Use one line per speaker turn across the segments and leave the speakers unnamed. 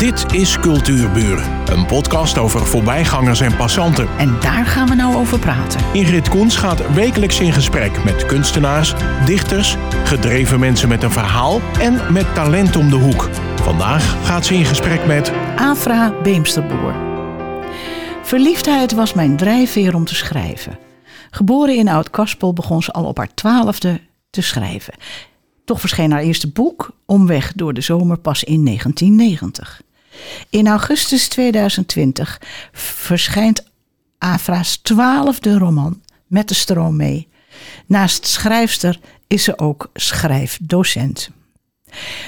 Dit is Cultuurburen, een podcast over voorbijgangers en passanten.
En daar gaan we nou over praten.
Ingrid Koens gaat wekelijks in gesprek met kunstenaars, dichters, gedreven mensen met een verhaal en met talent om de hoek. Vandaag gaat ze in gesprek met
Afra Beemsterboer. Verliefdheid was mijn drijfveer om te schrijven. Geboren in Oud-Kaspel begon ze al op haar twaalfde te schrijven. Toch verscheen haar eerste boek, Omweg door de zomer, pas in 1990. In augustus 2020 verschijnt Afra's twaalfde roman, Met de stroom mee. Naast schrijfster is ze ook schrijfdocent.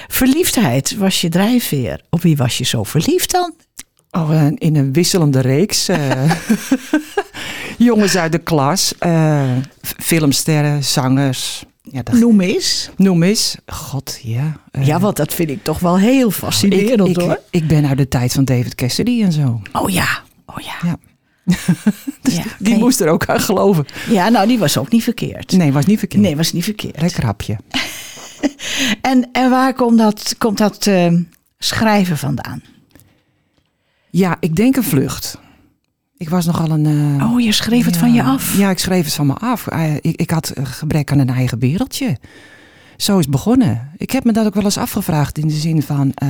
Verliefdheid was je drijfveer. Op wie was je zo verliefd dan?
Oh, eh, in een wisselende reeks. eh. jongens uit de klas. f- filmsterren, zangers. Ja, dat,
Noem eens.
noem eens. God, ja. eh,
Ja, want dat vind ik toch wel heel fascinerend
ik,
hoor.
ik, ik ben uit de tijd van David Cassidy en zo.
Oh ja, oh ja.
Ja.
ja,
Die moest er ook aan geloven.
ja, nou die was ook niet verkeerd.
Nee, was niet verkeerd.
Nee, was niet verkeerd.
Lekker hapje.
En, en waar komt dat, komt dat eh, schrijven vandaan?
Ja, ik denk een vlucht. Ik was nogal een... eh,
Oh, je schreef het
ja,
van je af.
Ja, ik schreef het van me af. Eh, ik, ik had een gebrek aan een eigen wereldje. Zo is het begonnen. Ik heb me dat ook wel eens afgevraagd in de zin van... eh,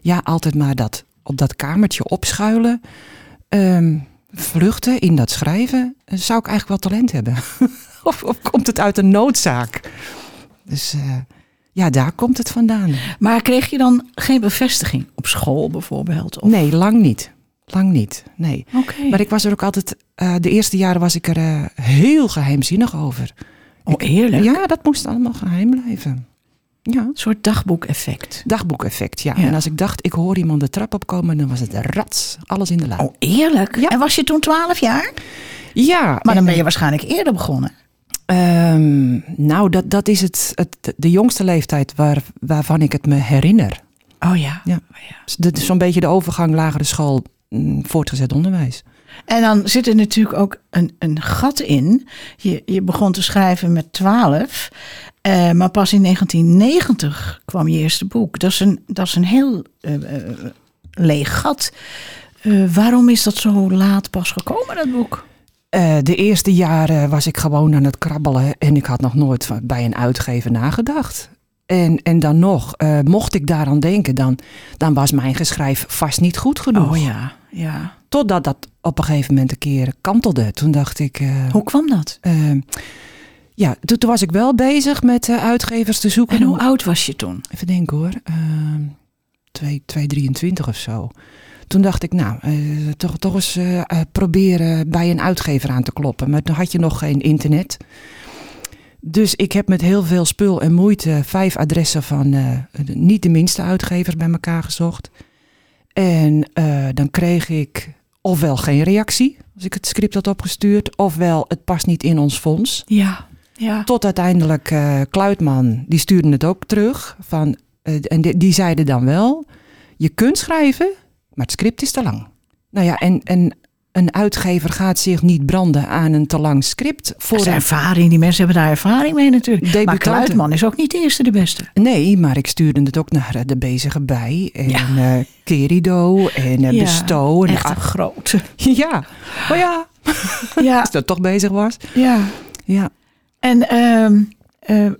ja, altijd maar dat op dat kamertje opschuilen. ehm, vluchten in dat schrijven. eh, Zou ik eigenlijk wel talent hebben? of, of komt het uit een noodzaak? Dus ja, daar komt het vandaan.
Maar kreeg je dan geen bevestiging op school bijvoorbeeld? Of...
Nee, lang niet. Lang niet, nee. Maar ik was er ook altijd... eh, de eerste jaren was ik er eh, heel geheimzinnig over.
Oh, eerlijk?
Ja, dat moest allemaal geheim blijven. Ja.
Een soort dagboekeffect.
Dagboekeffect, ja.
Ja.
En als ik dacht, ik hoor iemand de trap opkomen, dan was het rats, alles in de la.
Oh, eerlijk?
Ja.
En was je toen 12 jaar?
Ja,
Maar dan ben je waarschijnlijk eerder begonnen.
ehm, nou, dat, dat is het, het, de jongste leeftijd waar, waarvan ik het me herinner.
Oh ja.
Ja. Dat is zo'n beetje de overgang lagere school, voortgezet onderwijs.
En dan zit er natuurlijk ook een, een gat in. Je, je begon te schrijven met 12. eh, maar pas in 1990 kwam je eerste boek. Dat is een, dat is een heel eh, eh, leeg gat. Eh, waarom is dat zo laat pas gekomen, dat boek?
De eerste jaren was ik gewoon aan het krabbelen en ik had nog nooit bij een uitgever nagedacht. En, en dan nog, mocht ik daaraan denken, dan, dan was mijn geschrijf vast niet goed genoeg.
Oh ja, ja.
Totdat dat op een gegeven moment een keer kantelde. Toen dacht ik, eh,
Hoe kwam dat?
eh, ja, toen, toen was ik wel bezig met eh, uitgevers te zoeken.
En hoe oud was je toen?
Even denken hoor, Ehm 2, 223 of zo. Toen dacht ik, nou, toch, toch eens proberen bij een uitgever aan te kloppen. Maar toen had je nog geen internet. Dus ik heb met heel veel spul en moeite vijf adressen van niet de minste uitgevers bij elkaar gezocht. En eh, dan kreeg ik ofwel geen reactie als ik het script had opgestuurd, ofwel het past niet in ons fonds.
Ja, ja.
Tot uiteindelijk eh Kluitman, die stuurde het ook terug. Van, eh, en die, die zeiden dan wel, je kunt schrijven, maar het script is te lang. Nou ja, en, en een uitgever gaat zich niet branden aan een te lang script.
Dat
Voor
is
een,
ervaring. Die mensen hebben daar ervaring mee natuurlijk. Maar
Debutanten.
Kluitman is ook niet de eerste de beste.
nee, maar ik stuurde het ook naar eh, de bezige bij. En
Ja.
eh Kerido en eh
Ja,
Besto. En
Echt een grote.
ja, oh ja,
Ja,
als dat toch bezig was.
ja.
Ja,
En ehm, eh,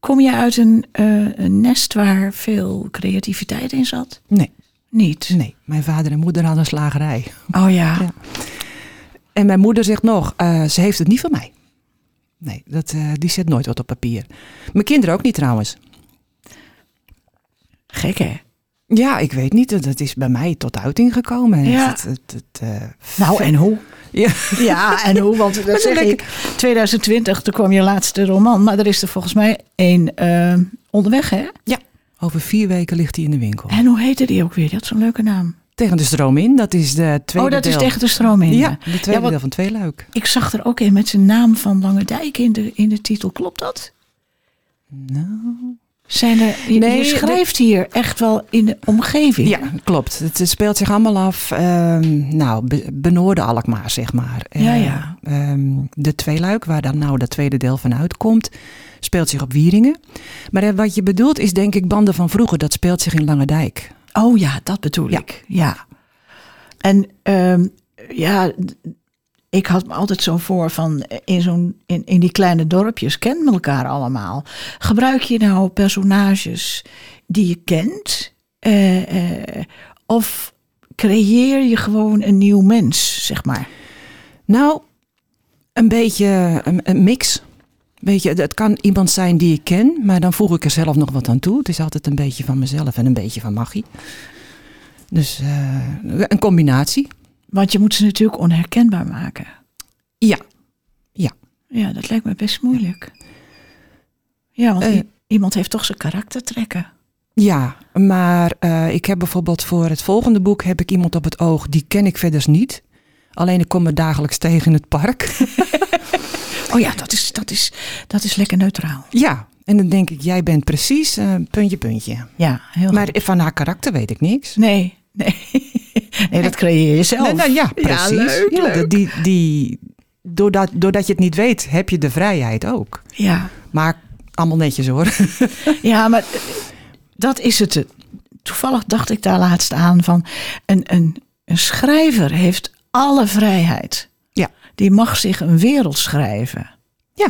kom je uit een, eh, een nest waar veel creativiteit in zat?
nee,
Niet.
nee. Mijn vader en moeder hadden een slagerij.
Oh ja.
Ja. En mijn moeder zegt nog, eh, ze heeft het niet van mij. Nee, dat, eh, die zet nooit wat op papier. Mijn kinderen ook niet trouwens.
Gek hè?
Ja, ik weet niet. Dat is bij mij tot uiting gekomen.
Ja.
Het, het, het,
Nou, en hoe?
Ja.
Ja, en hoe? Want dat zeg ik. 2020, toen kwam je laatste roman. Maar er is er volgens mij één eh, onderweg, hè?
Over vier weken ligt hij in de winkel.
En hoe heette die ook weer? Die had zo'n leuke naam.
Tegen de stroom in, dat is de tweede
oh, dat
deel.
is tegen de stroom in.
Ja, de tweede
Ja,
deel van Tweeluik.
Ik zag er ook in met zijn naam van Lange Dijk in de, in de titel. Klopt dat?
Nou,
Zijn er, je,
Nee,
je schrijft hier echt wel in de omgeving.
Ja, klopt. Het speelt zich allemaal af, ehm, nou, Be- Benoorde Alkmaar, zeg maar.
Ja,
Eh,
ja.
ehm, de Tweeluik, waar dan nou dat tweede deel van uitkomt, speelt zich op Wieringen. Maar eh, wat je bedoelt is denk ik Banden van Vroeger, dat speelt zich in Lange Dijk.
Oh ja, dat bedoel
Ja.
ik. Ja. En ehm, ja, ik had me altijd zo voor van eh, in, zo'n, in, in die kleine dorpjes kennen we elkaar allemaal. Gebruik je nou personages die je kent? Eh, of creëer je gewoon een nieuw mens, zeg maar?
Nou, een beetje een, een mix. Weet je, het kan iemand zijn die ik ken, maar dan voeg ik er zelf nog wat aan toe. Het is altijd een beetje van mezelf en een beetje van magie. Dus eh, een combinatie.
Want je moet ze natuurlijk onherkenbaar maken.
Ja.
Ja, dat lijkt me best moeilijk. Ja, want
Eh.
iemand heeft toch zijn karaktertrekken.
Ja, maar eh, ik heb bijvoorbeeld voor het volgende boek heb ik iemand op het oog die ken ik verder niet. Alleen ik kom er dagelijks tegen in het park.
Oh ja, dat is, dat is, dat is lekker neutraal.
ja, en dan denk ik, jij bent precies eh, puntje, puntje.
Ja, heel
Maar
goed.
van haar karakter weet ik niks.
Nee, nee. nee, dat creëer je zelf.
Nee, nou ja, precies.
leuk,
Ja,
leuk.
Die, die, doordat, doordat je het niet weet, heb je de vrijheid ook.
Ja,
Maar allemaal netjes hoor.
ja, maar eh, dat is het. Toevallig dacht ik daar laatst aan van een, een, een schrijver heeft alle vrijheid. Die mag zich een wereld schrijven.
Ja.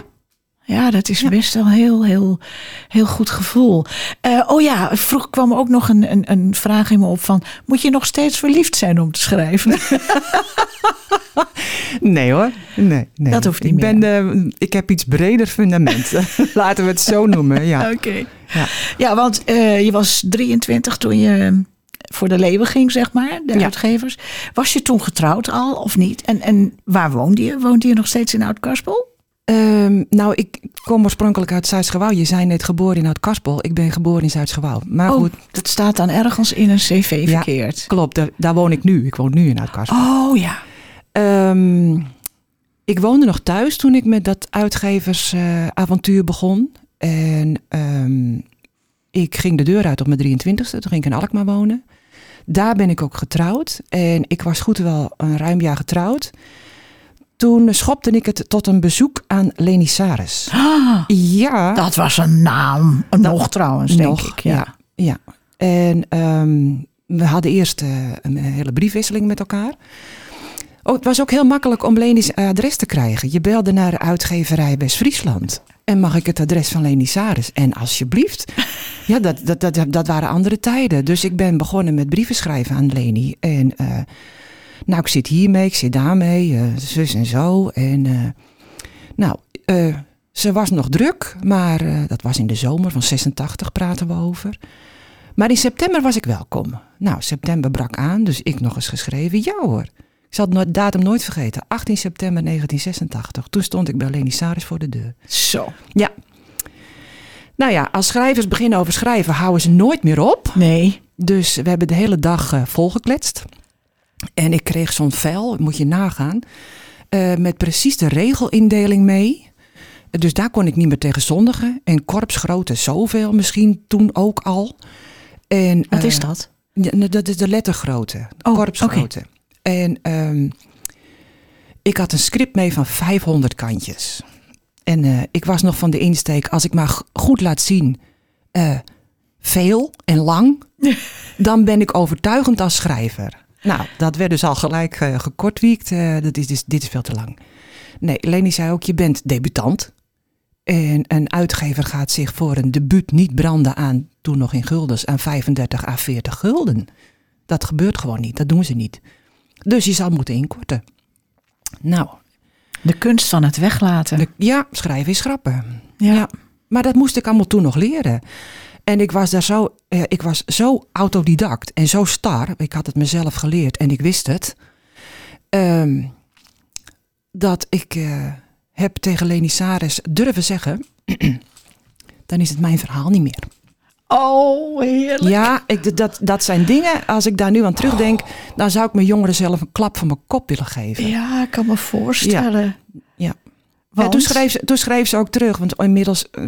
Ja, dat is
Ja.
best wel een heel, heel, heel goed gevoel. Eh, oh ja, vroeg kwam ook nog een, een, een vraag in me op van... moet je nog steeds verliefd zijn om te schrijven?
Nee hoor. Nee, nee.
Dat hoeft niet
ik Ben, eh, ik heb iets breder fundament. Laten we het zo noemen. Ja.
Oké.
Ja.
Ja. want eh, je was 23 toen je voor de leeuwen ging, zeg maar, de
Ja.
uitgevers. Was je toen getrouwd al of niet? En, en waar woonde je? Woonde je nog steeds in Oud-Karspel?
Ehm, nou, ik kom oorspronkelijk uit Zuid-Gewouw. Je zei net geboren in Oud-Kaspel. Ik ben geboren in Zuid-Gewouw. Maar
Oh,
goed,
dat staat dan ergens in een cv
Ja.
verkeerd.
klopt. Daar, daar woon ik nu. Ik woon nu in Oud-Kaspel.
Oh ja.
Ehm, ik woonde nog thuis toen ik met dat uitgeversavontuur begon. En ehm, ik ging de deur uit op mijn 23ste. Toen ging ik in Alkmaar wonen. Daar ben ik ook getrouwd. En ik was goed wel een ruim jaar getrouwd. Toen schopte ik het tot een bezoek aan Leni Saris.
Ah,
Ja,
dat was een naam. Nog trouwens, denk
nog,
ik. Ja.
ja. En ehm, we hadden eerst eh, een hele briefwisseling met elkaar. Oh, het was ook heel makkelijk om Leni's adres te krijgen. Je belde naar de uitgeverij West-Friesland. En mag ik het adres van Leni Saris? En alsjeblieft. Ja, dat, dat, dat, dat waren andere tijden. Dus ik ben begonnen met brieven schrijven aan Leni. En eh, nou, ik zit hiermee, ik zit daarmee, eh, zus en zo. En eh, nou, ze was nog druk, maar dat was in de zomer van 86 praten we over. Maar in september was ik welkom. Nou, september brak aan, dus ik nog eens geschreven. Ja hoor. Ik zal de datum nooit vergeten. 18 september 1986. Toen stond ik bij Leni Saris voor de deur.
Zo.
Ja. Nou ja, als schrijvers beginnen over schrijven, houden ze nooit meer op.
Nee.
Dus we hebben de hele dag eh, volgekletst. En ik kreeg zo'n vel, moet je nagaan, eh, met precies de regelindeling mee. Dus daar kon ik niet meer tegen zondigen. En korpsgrootte zoveel misschien toen ook al. En,
Wat
eh,
is dat?
ja, dat is de lettergrootte, de
Oh,
korpsgrootte. En ehm, ik had een script mee van 500 kantjes. En eh, ik was nog van de insteek, als ik maar goed laat zien, eh, veel en lang, dan ben ik overtuigend als schrijver. Nou, dat werd dus al gelijk eh, gekortwiekt. dat is, dit, is- dit is veel te lang. Nee, Leni zei ook, je bent debutant. En een uitgever gaat zich voor een debuut niet branden aan, toen nog in guldens, aan 35 à 40 gulden. Dat gebeurt gewoon niet, dat doen ze niet. Dus je zal moeten inkorten. Nou,
De kunst van het weglaten.
de- ja, schrijven is grappen.
ja.
Maar dat moest ik allemaal toen nog leren. En ik was daar zo, eh, ik was zo autodidact en zo star. Ik had het mezelf geleerd en ik wist het. ehm, dat ik eh, heb tegen Leni Saris durven zeggen. dan is het mijn verhaal niet meer.
Oh, heerlijk.
Ja, ik, dat, dat zijn dingen. Als ik daar nu aan terugdenk, dan zou ik mijn jongeren zelf een klap van mijn kop willen geven.
Ja, ik kan me voorstellen.
Ja. Ja,
Want?
toen, schreef ze, toen schreef ze ook terug, want inmiddels eh,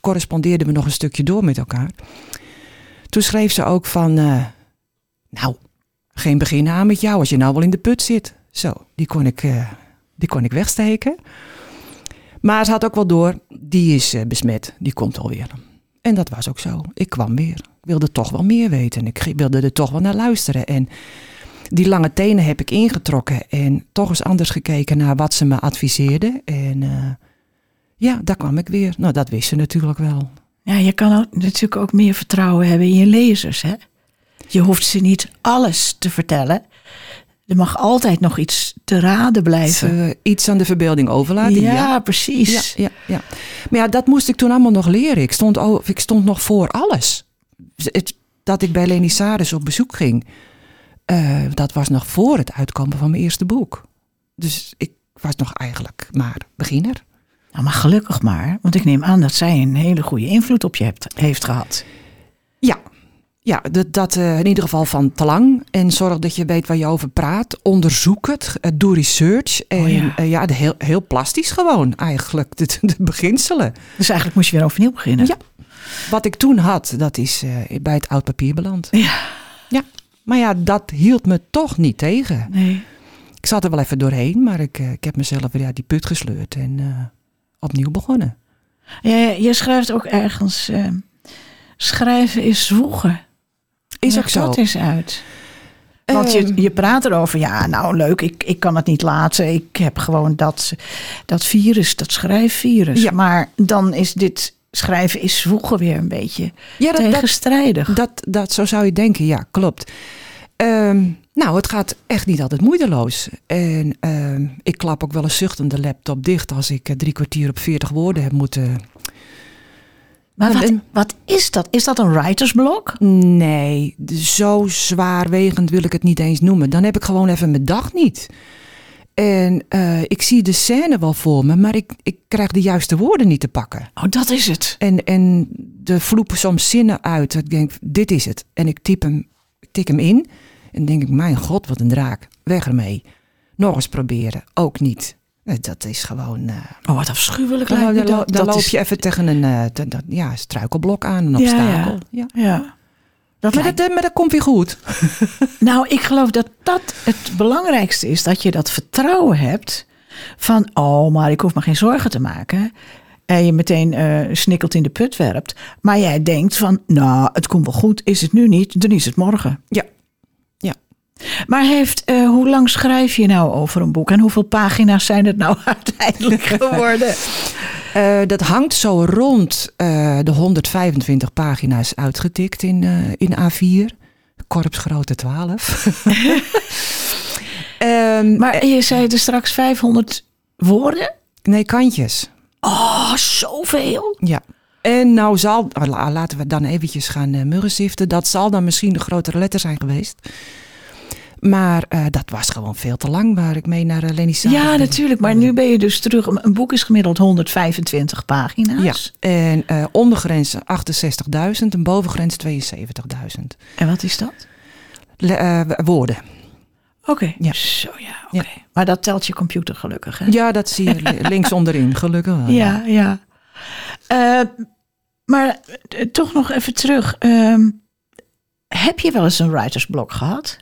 correspondeerden we nog een stukje door met elkaar. Toen schreef ze ook van, eh, nou, geen begin aan met jou als je nou wel in de put zit. Zo, die kon ik, eh, die kon ik wegsteken. Maar ze had ook wel door, die is besmet, die komt alweer. En dat was ook zo. Ik kwam weer. Ik wilde toch wel meer weten. Ik wilde er toch wel naar luisteren. En die lange tenen heb ik ingetrokken. En toch eens anders gekeken naar wat ze me adviseerden. En eh, ja, daar kwam ik weer. Nou, dat wist ze natuurlijk wel.
Ja, je kan natuurlijk ook meer vertrouwen hebben in je lezers. Hè? Je hoeft ze niet alles te vertellen. Er mag altijd nog iets te raden blijven.
Iets aan de verbeelding overlaten.
ja,
ja.
precies.
Ja, ja, ja. Maar ja, dat moest ik toen allemaal nog leren. Ik stond, ik stond nog voor alles. Het, dat ik bij Leni Saris op bezoek ging, eh, dat was nog voor het uitkomen van mijn eerste boek. Dus ik was nog eigenlijk maar beginner.
Nou, maar gelukkig maar. Want ik neem aan dat zij een hele goede invloed op je hebt, heeft gehad.
Ja, ja dat, dat eh, in ieder geval van te lang. En zorg dat je weet waar je over praat. Onderzoek het. eh, doe research. En
Oh ja.
eh, ja, de heel, heel plastisch gewoon eigenlijk. De, de beginselen.
Dus eigenlijk moest je weer overnieuw beginnen.
Ja. Wat ik toen had, dat is eh, bij het oud papier beland.
Ja.
Ja, maar ja, dat hield me toch niet tegen.
Nee.
Ik zat er wel even doorheen, maar ik, eh, ik heb mezelf weer uit die put gesleurd en eh, opnieuw begonnen.
Ja, je schrijft ook ergens... eh, schrijven is zwoegen.
Is
Leg
ook zo.
dat eens uit. Want je,
Ehm,
je praat erover, ja, nou leuk, ik, ik kan het niet laten. Ik heb gewoon dat, dat virus, dat schrijfvirus.
Ja.
Maar dan is dit schrijven is zwoegen weer een beetje
ja, dat,
tegenstrijdig.
dat, dat, zo zou je denken, ja, klopt. Ehm, nou, het gaat echt niet altijd moeiteloos. En ehm, ik klap ook wel eens zuchtend de laptop dicht als ik eh, drie kwartier op veertig woorden heb moeten.
Maar wat, wat is dat? Is dat een writersblok?
Nee, zo zwaarwegend wil ik het niet eens noemen. Dan heb ik gewoon even mijn dag niet. En eh, ik zie de scène wel voor me, maar ik, ik krijg de juiste woorden niet te pakken.
Oh, dat is het.
En, en er vloepen soms zinnen uit. Ik denk, dit is het. En ik typ hem, ik tik hem in. En denk ik, mijn god, wat een draak. Weg ermee. Nog eens proberen. Ook niet. Eh, Dat is gewoon... eh,
Oh, wat afschuwelijk
dan loop
is-
je even tegen een eh, te- dat- ja, struikelblok aan, een
Ja,
obstakel. Ja,
Ja. Dat
Maar,
lijkt-
dat, maar dat komt weer goed.
Nou, ik geloof dat dat het belangrijkste is. Dat je dat vertrouwen hebt van, oh, maar ik hoef me geen zorgen te maken. En je meteen eh snikkelt in de put werpt. Maar jij denkt van, nou, het komt wel goed. Is het nu niet, dan is het morgen.
Ja.
Maar heeft, eh, hoe lang schrijf je nou over een boek? En hoeveel pagina's zijn het nou uiteindelijk geworden?
Eh, dat hangt zo rond eh, de 125 pagina's uitgetikt in, in A4. Korpsgrootte 12. Ehm,
Maar je zei er straks 500 woorden?
nee, kantjes.
Oh, zoveel.
Ja. En nou zal, la- laten we dan eventjes gaan uh, Dat zal dan misschien de grotere letter zijn geweest. Maar eh, dat was gewoon veel te lang waar ik mee naar uh, Lenny
Ja, natuurlijk. Maar nu ben je dus terug. Een boek is gemiddeld 125
Ja,
pagina's.
en eh, ondergrens 68.000 en bovengrens 72.000.
En wat is dat?
Le- eh, woorden.
Oké.
Ja.
Zo ja, oké.
Ja.
Maar dat telt je computer gelukkig, hè?
Ja, dat zie je li- links onderin, gelukkig wel.
ja. ja. Eh, maar toch nog even terug. Ehm, heb je wel eens een writersblok gehad?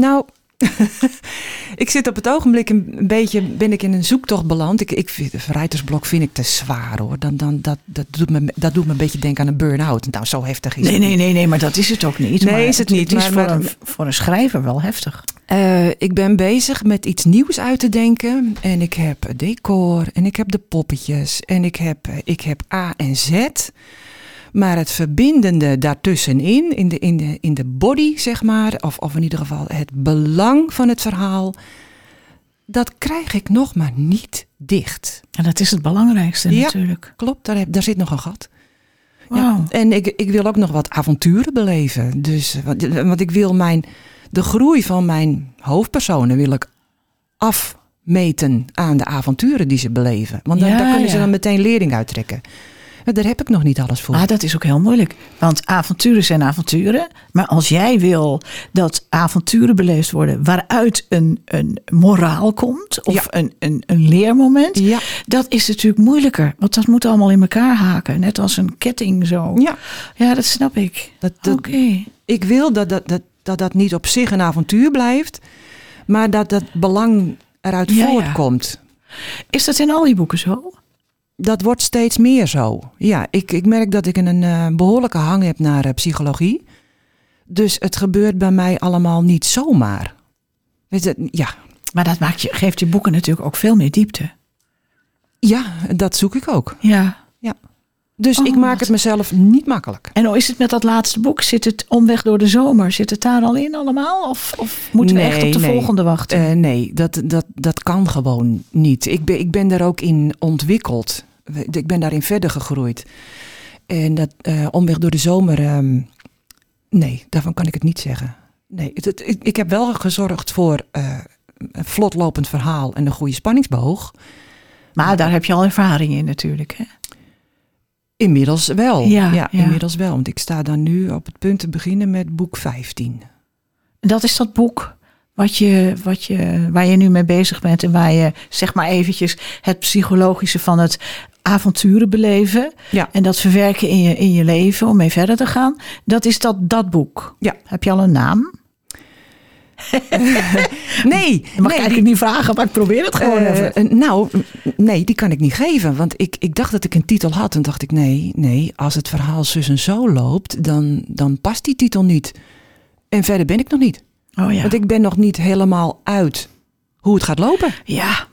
Nou, ik zit op het ogenblik een beetje, ben ik in een zoektocht beland. Ik, ik vind, writersblok vind ik te zwaar hoor. Dan, dan, dat, dat, doet me, dat doet me een beetje denken aan een burn-out. Nou, zo heftig is
Nee,
het
nee,
niet.
nee, nee, maar dat is het ook niet.
Nee,
Maar
is het niet,
Het is
maar-
voor,
maar-
een, voor een schrijver wel heftig.
Eh, ik ben bezig met iets nieuws uit te denken. En ik heb decor en ik heb de poppetjes en ik heb, eh, ik heb A en Z. Maar het verbindende daartussenin, in de, in de, in de body zeg maar, of, of in ieder geval het belang van het verhaal, dat krijg ik nog maar niet dicht.
En dat is het belangrijkste
Ja.
natuurlijk.
Klopt, daar, heb, daar zit nog een gat. Ja.
Wauw.
En ik, ik wil ook nog wat avonturen beleven. Dus, want, want ik wil mijn, de groei van mijn hoofdpersonen wil ik afmeten aan de avonturen die ze beleven. Want dan,
Ja,
daar kunnen ze
ja.
dan meteen lering uittrekken. Maar daar heb ik nog niet alles voor.
Ah, dat is ook heel moeilijk. Want avonturen zijn avonturen. Maar als jij wil dat avonturen beleefd worden waaruit een, een moraal komt of
Ja.
een, een, een leermoment,
ja,
dat is natuurlijk moeilijker. Want dat moet allemaal in elkaar haken. Net als een ketting zo.
ja.
Ja, dat snap ik.
Dat, dat,
Oké.
Ik wil dat dat, dat, dat dat niet op zich een avontuur blijft. Maar dat dat belang eruit
Ja,
voortkomt.
Is dat in al je boeken zo?
Dat wordt steeds meer zo. Ja, ik, ik merk dat ik een uh, behoorlijke hang heb naar uh, psychologie. Dus het gebeurt bij mij allemaal niet zomaar. Weet je, ja.
Maar dat maakt je, geeft je boeken natuurlijk ook veel meer diepte.
Ja, dat zoek ik ook.
Ja.
Dus ik maak het mezelf niet makkelijk.
En hoe is het met dat laatste boek? Zit het omweg door de zomer? Zit het daar al in allemaal? Of, of moeten we echt op de
nee.
volgende wachten?
Uh, nee, dat, dat, dat kan gewoon niet. Ik ben, ik ben daar ook in ontwikkeld. Ik ben daarin verder gegroeid. En dat uh, omweg door de zomer, um, nee, daarvan kan ik het niet zeggen. Nee, het, het, ik, ik, heb wel gezorgd voor uh, een vlotlopend verhaal en een goede spanningsboog.
Maar daar heb je al ervaring in natuurlijk, hè?
Inmiddels wel.
Ja,
ja,
ja.
inmiddels wel. Want ik sta dan nu op het punt te beginnen met boek 15.
Dat is dat boek wat je, wat je, waar je nu mee bezig bent en waar je zeg maar eventjes het psychologische van het avonturen beleven
Ja.
en dat verwerken in je, in je leven om mee verder te gaan. Dat is dat, dat boek.
Ja.
Heb je al een naam?
Nee,
Dat mag
nee,
ik eigenlijk niet vragen, maar ik probeer het gewoon
Eh,
even.
eh, nou, nee, die kan ik niet geven. Want ik, ik dacht dat ik een titel had. En dacht ik, nee, nee, als het verhaal zus en zo loopt, dan, dan past die titel niet. En verder ben ik nog niet.
Oh ja.
Want ik ben nog niet helemaal uit hoe het gaat lopen.
ja,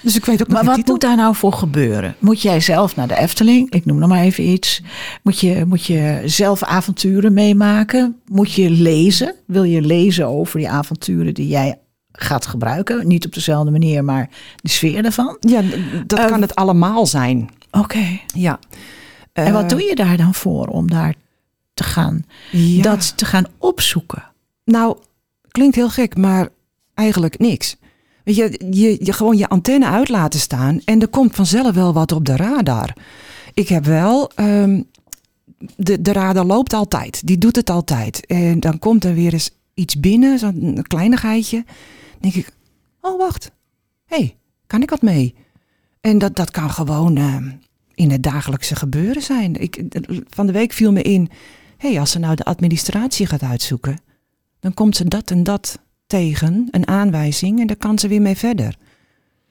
Dus ik weet ook
maar wat
titel.
moet daar nou voor gebeuren? Moet jij zelf naar de Efteling? Ik noem nog maar even iets. Moet je, moet je zelf avonturen meemaken? Moet je lezen? Wil je lezen over die avonturen die jij gaat gebruiken? Niet op dezelfde manier, maar de sfeer ervan?
Ja, dat
Eh,
kan het allemaal zijn.
Oké.
Ja.
En wat
Eh,
doe je daar dan voor om daar te gaan,
ja.
dat te gaan opzoeken?
Nou, klinkt heel gek, maar eigenlijk niks. Weet je, je, je gewoon je antenne uit laten staan en er komt vanzelf wel wat op de radar. Ik heb wel, ehm, de, de radar loopt altijd, die doet het altijd. En dan komt er weer eens iets binnen, zo'n kleinigheidje. Dan denk ik, oh wacht, hey, kan ik wat mee? En dat, dat kan gewoon ehm, in het dagelijkse gebeuren zijn. Ik, van de week viel me in, hey, als ze nou de administratie gaat uitzoeken, dan komt ze dat en dat tegen, een aanwijzing, en daar kan ze weer mee verder.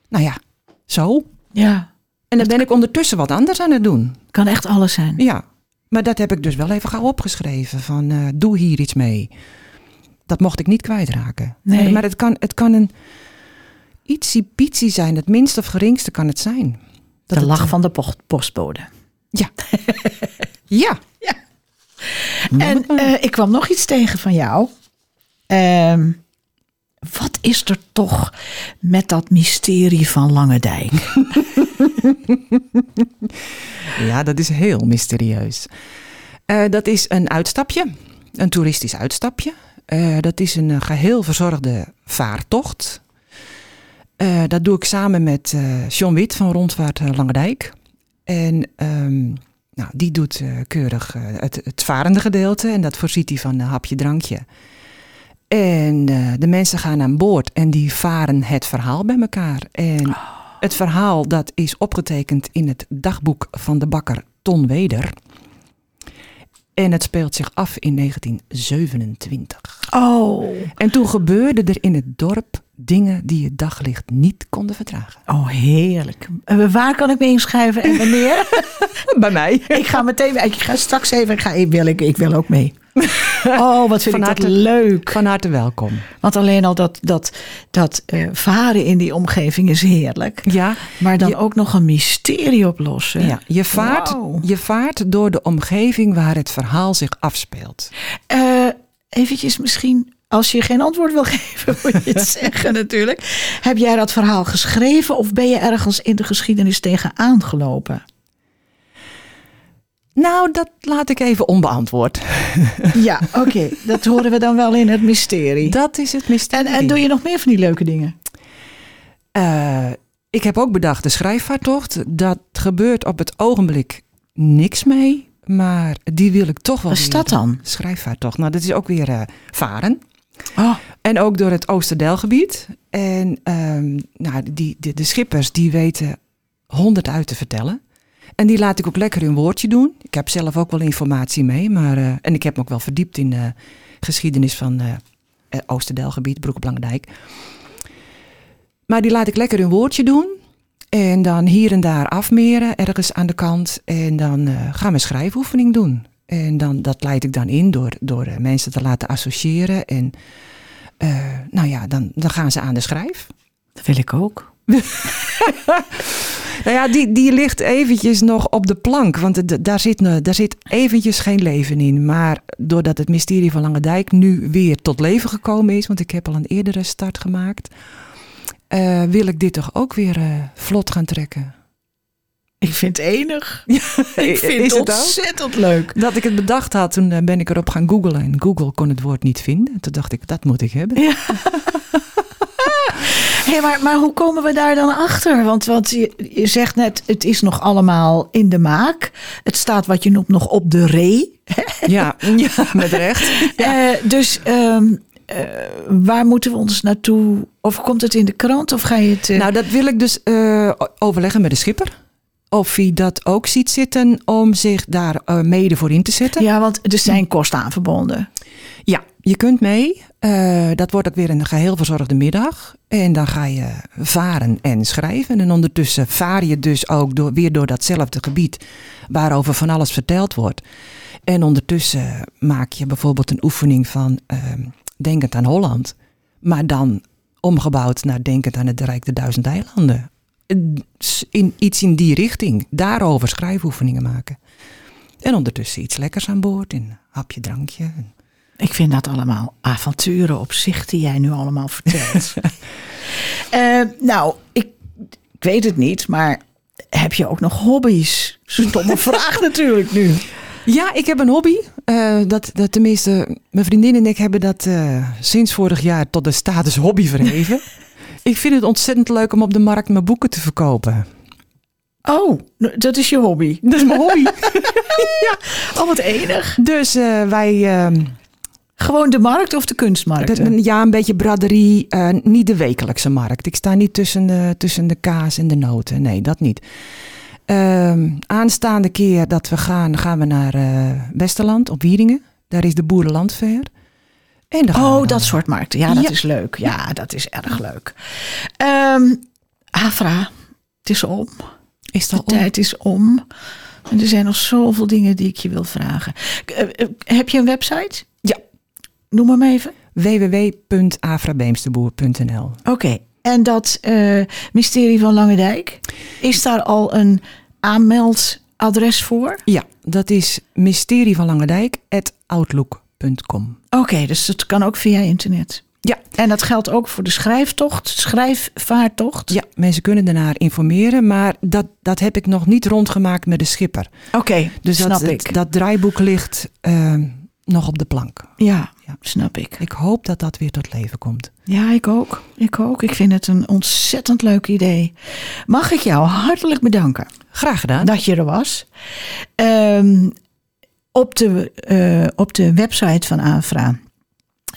Nou ja, zo.
Ja,
En dan ben ik ondertussen wat anders aan het doen.
kan echt alles zijn.
Ja, maar dat heb ik dus wel even gauw opgeschreven, van eh, doe hier iets mee. Dat mocht ik niet kwijtraken.
Nee.
Maar het kan, het kan een ietsie pietsie zijn, het minste of geringste kan het zijn. Dat
de
het,
lach van de post- postbode.
Ja. ja. Noem
En eh, ik kwam nog iets tegen van jou. Ehm, wat is er toch met dat mysterie van Lange Dijk?
Ja, dat is heel mysterieus. Eh, dat is een uitstapje, een toeristisch uitstapje. Eh, dat is een eh, geheel verzorgde vaartocht. Dat doe ik samen met John Wit van Rondvaart eh, Langendijk. En ehm, nou, die doet keurig het, het varende gedeelte en dat voorziet hij van een hapje drankje. En eh, de mensen gaan aan boord en die varen het verhaal bij elkaar. En het verhaal dat is opgetekend in het dagboek van de bakker Ton Weder. En het speelt zich af in 1927.
Oh,
En toen gebeurden er in het dorp dingen die het daglicht niet konden verdragen.
oh heerlijk. Eh, waar kan ik me inschrijven en wanneer?
Bij mij.
ik ga meteen, ik ga straks even, ik, ga, ik, wil, ik, ik wil ook mee. Oh, wat vind
Van
ik dat
harte-
leuk.
Van harte welkom.
Want alleen al dat, dat, dat eh, varen in die omgeving is heerlijk.
Ja,
Maar dan
Je-
ook nog een mysterie oplossen.
ja je, vaart, je vaart door de omgeving waar het verhaal zich afspeelt.
Eh, eventjes misschien, als je geen antwoord wil geven, moet je het zeggen natuurlijk. Heb jij dat verhaal geschreven of ben je ergens in de geschiedenis tegenaan gelopen?
Nou, dat laat ik even onbeantwoord.
Ja, oké. Dat horen we dan wel in het mysterie.
Dat is het
En,
mysterie.
en doe je nog meer van die leuke dingen?
Eh, ik heb ook bedacht de schrijfvaartocht. Dat gebeurt op het ogenblik niks mee. Maar die wil ik toch wel
Wat is dat dan?
Schrijfvaartocht. Nou, dat is ook weer eh, varen.
Oh,
En ook door het Oosterdelgebied. En ehm, nou, die, de, de schippers die weten honderd uit te vertellen. En die laat ik ook lekker hun woordje doen. Ik heb zelf ook wel informatie mee. Maar, eh, en ik heb me ook wel verdiept in de geschiedenis van eh eh, Oosterdelgebied, Broek op Langendijk. Maar die laat ik lekker hun woordje doen. En dan hier en daar afmeren, ergens aan de kant. En dan eh, gaan we een schrijfoefening doen. En dan, dat leid ik dan in door, door eh, mensen te laten associëren. En eh, nou ja, dan, dan gaan ze aan de schrijf.
Dat wil ik ook.
Nou ja, die, die ligt eventjes nog op de plank. Want daar, zit, daar zit eventjes geen leven in. Maar doordat het mysterie van Lange Dijk nu weer tot leven gekomen is... want ik heb al een eerdere start gemaakt... eh, wil ik dit toch ook weer eh, vlot gaan trekken.
Ik vind het enig. Ik vind
Is
het
ook?
ontzettend leuk.
Dat ik het bedacht had, toen eh, ben ik erop gaan googlen. En Google kon het woord niet vinden. Toen dacht ik, dat moet ik hebben.
Hey, maar, maar hoe komen we daar dan achter? Want, want je, je zegt net, het is nog allemaal in de maak. Het staat wat je noemt nog op de ree.
Ja, ja met recht.
Eh, dus ehm, eh, waar moeten we ons naartoe? Of komt het in de krant of ga je het... eh,
Nou, dat wil ik dus overleggen met de schipper. Of hij dat ook ziet zitten om zich daar mede voor in te zetten.
ja, want er zijn kosten aan verbonden.
Ja, je kunt mee. Eh, dat wordt ook weer een geheel verzorgde middag. En dan ga je varen en schrijven. En ondertussen vaar je dus ook weer door datzelfde gebied waarover van alles verteld wordt. En ondertussen maak je bijvoorbeeld een oefening van ehm, Denkend aan Holland. Maar dan omgebouwd naar Denkend aan het Rijk der Duizend Eilanden. In, iets in die richting. Daarover schrijfoefeningen maken. En ondertussen iets lekkers aan boord. Een hapje, drankje.
Ik vind dat allemaal avonturen op zich die jij nu allemaal vertelt. Eh, nou, ik, ik weet het niet, maar heb je ook nog hobby's? Stomme vraag natuurlijk nu.
Ja, ik heb een hobby. Eh, dat, dat tenminste, mijn vriendin en ik hebben dat eh, sinds vorig jaar tot de status hobby verheven. ik vind het ontzettend leuk om op de markt mijn boeken te verkopen.
Oh, dat is je hobby.
Dat is mijn hobby.
Oh, wat enig.
dus wij, ehm,
Gewoon de markt of de kunstmarkt?
ja, een beetje braderie. eh, niet de wekelijkse markt. Ik sta niet tussen de, tussen de kaas en de noten. Nee, dat niet. Ehm, aanstaande keer dat we gaan, gaan we naar eh, Westerland op Wieringen. Daar is de Boerenlandfair. En dan
Oh, dat soort markten. Ja, dat
Ja.
is leuk. Ja, dat is erg leuk. Ehm Afra, het is om.
Is
De
dat om?
tijd is om. En er zijn nog zoveel dingen die ik je wil vragen. Eh, Heb je een website?
Ja.
Noem hem even.
www.afrabeemsterboer.nl
Oké. En dat eh, mysterie van Lange Dijk, is daar al een aanmeldadres voor?
Ja, dat is mysterie van Langendijk outlook.com.
Oké, dus dat kan ook via internet.
Ja.
En dat geldt ook voor de schrijftocht, schrijfvaartocht?
Ja, mensen kunnen daarnaar informeren, maar dat, dat heb ik nog niet rondgemaakt met de schipper.
Oké,
Dus
snap
dat,
ik.
dat draaiboek ligt eh, nog op de plank.
ja,
Ja.
snap ik.
Ik hoop dat dat weer tot leven komt.
Ja, ik ook. Ik ook. Ik vind het een ontzettend leuk idee. Mag ik jou hartelijk bedanken
Graag gedaan.
dat je er was. Ehm, op, de, eh, op de website van Afra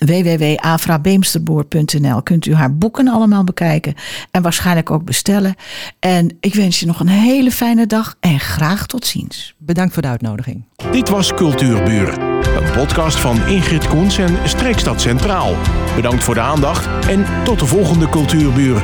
www.afrabeemsterboer.nl kunt u haar boeken allemaal bekijken en waarschijnlijk ook bestellen. En ik wens je nog een hele fijne dag en graag tot ziens.
Bedankt voor de uitnodiging.
Dit was Cultuurbuur, een podcast van Ingrid Koens en Streekstad Centraal. Bedankt voor de aandacht en tot de volgende Cultuurbuur.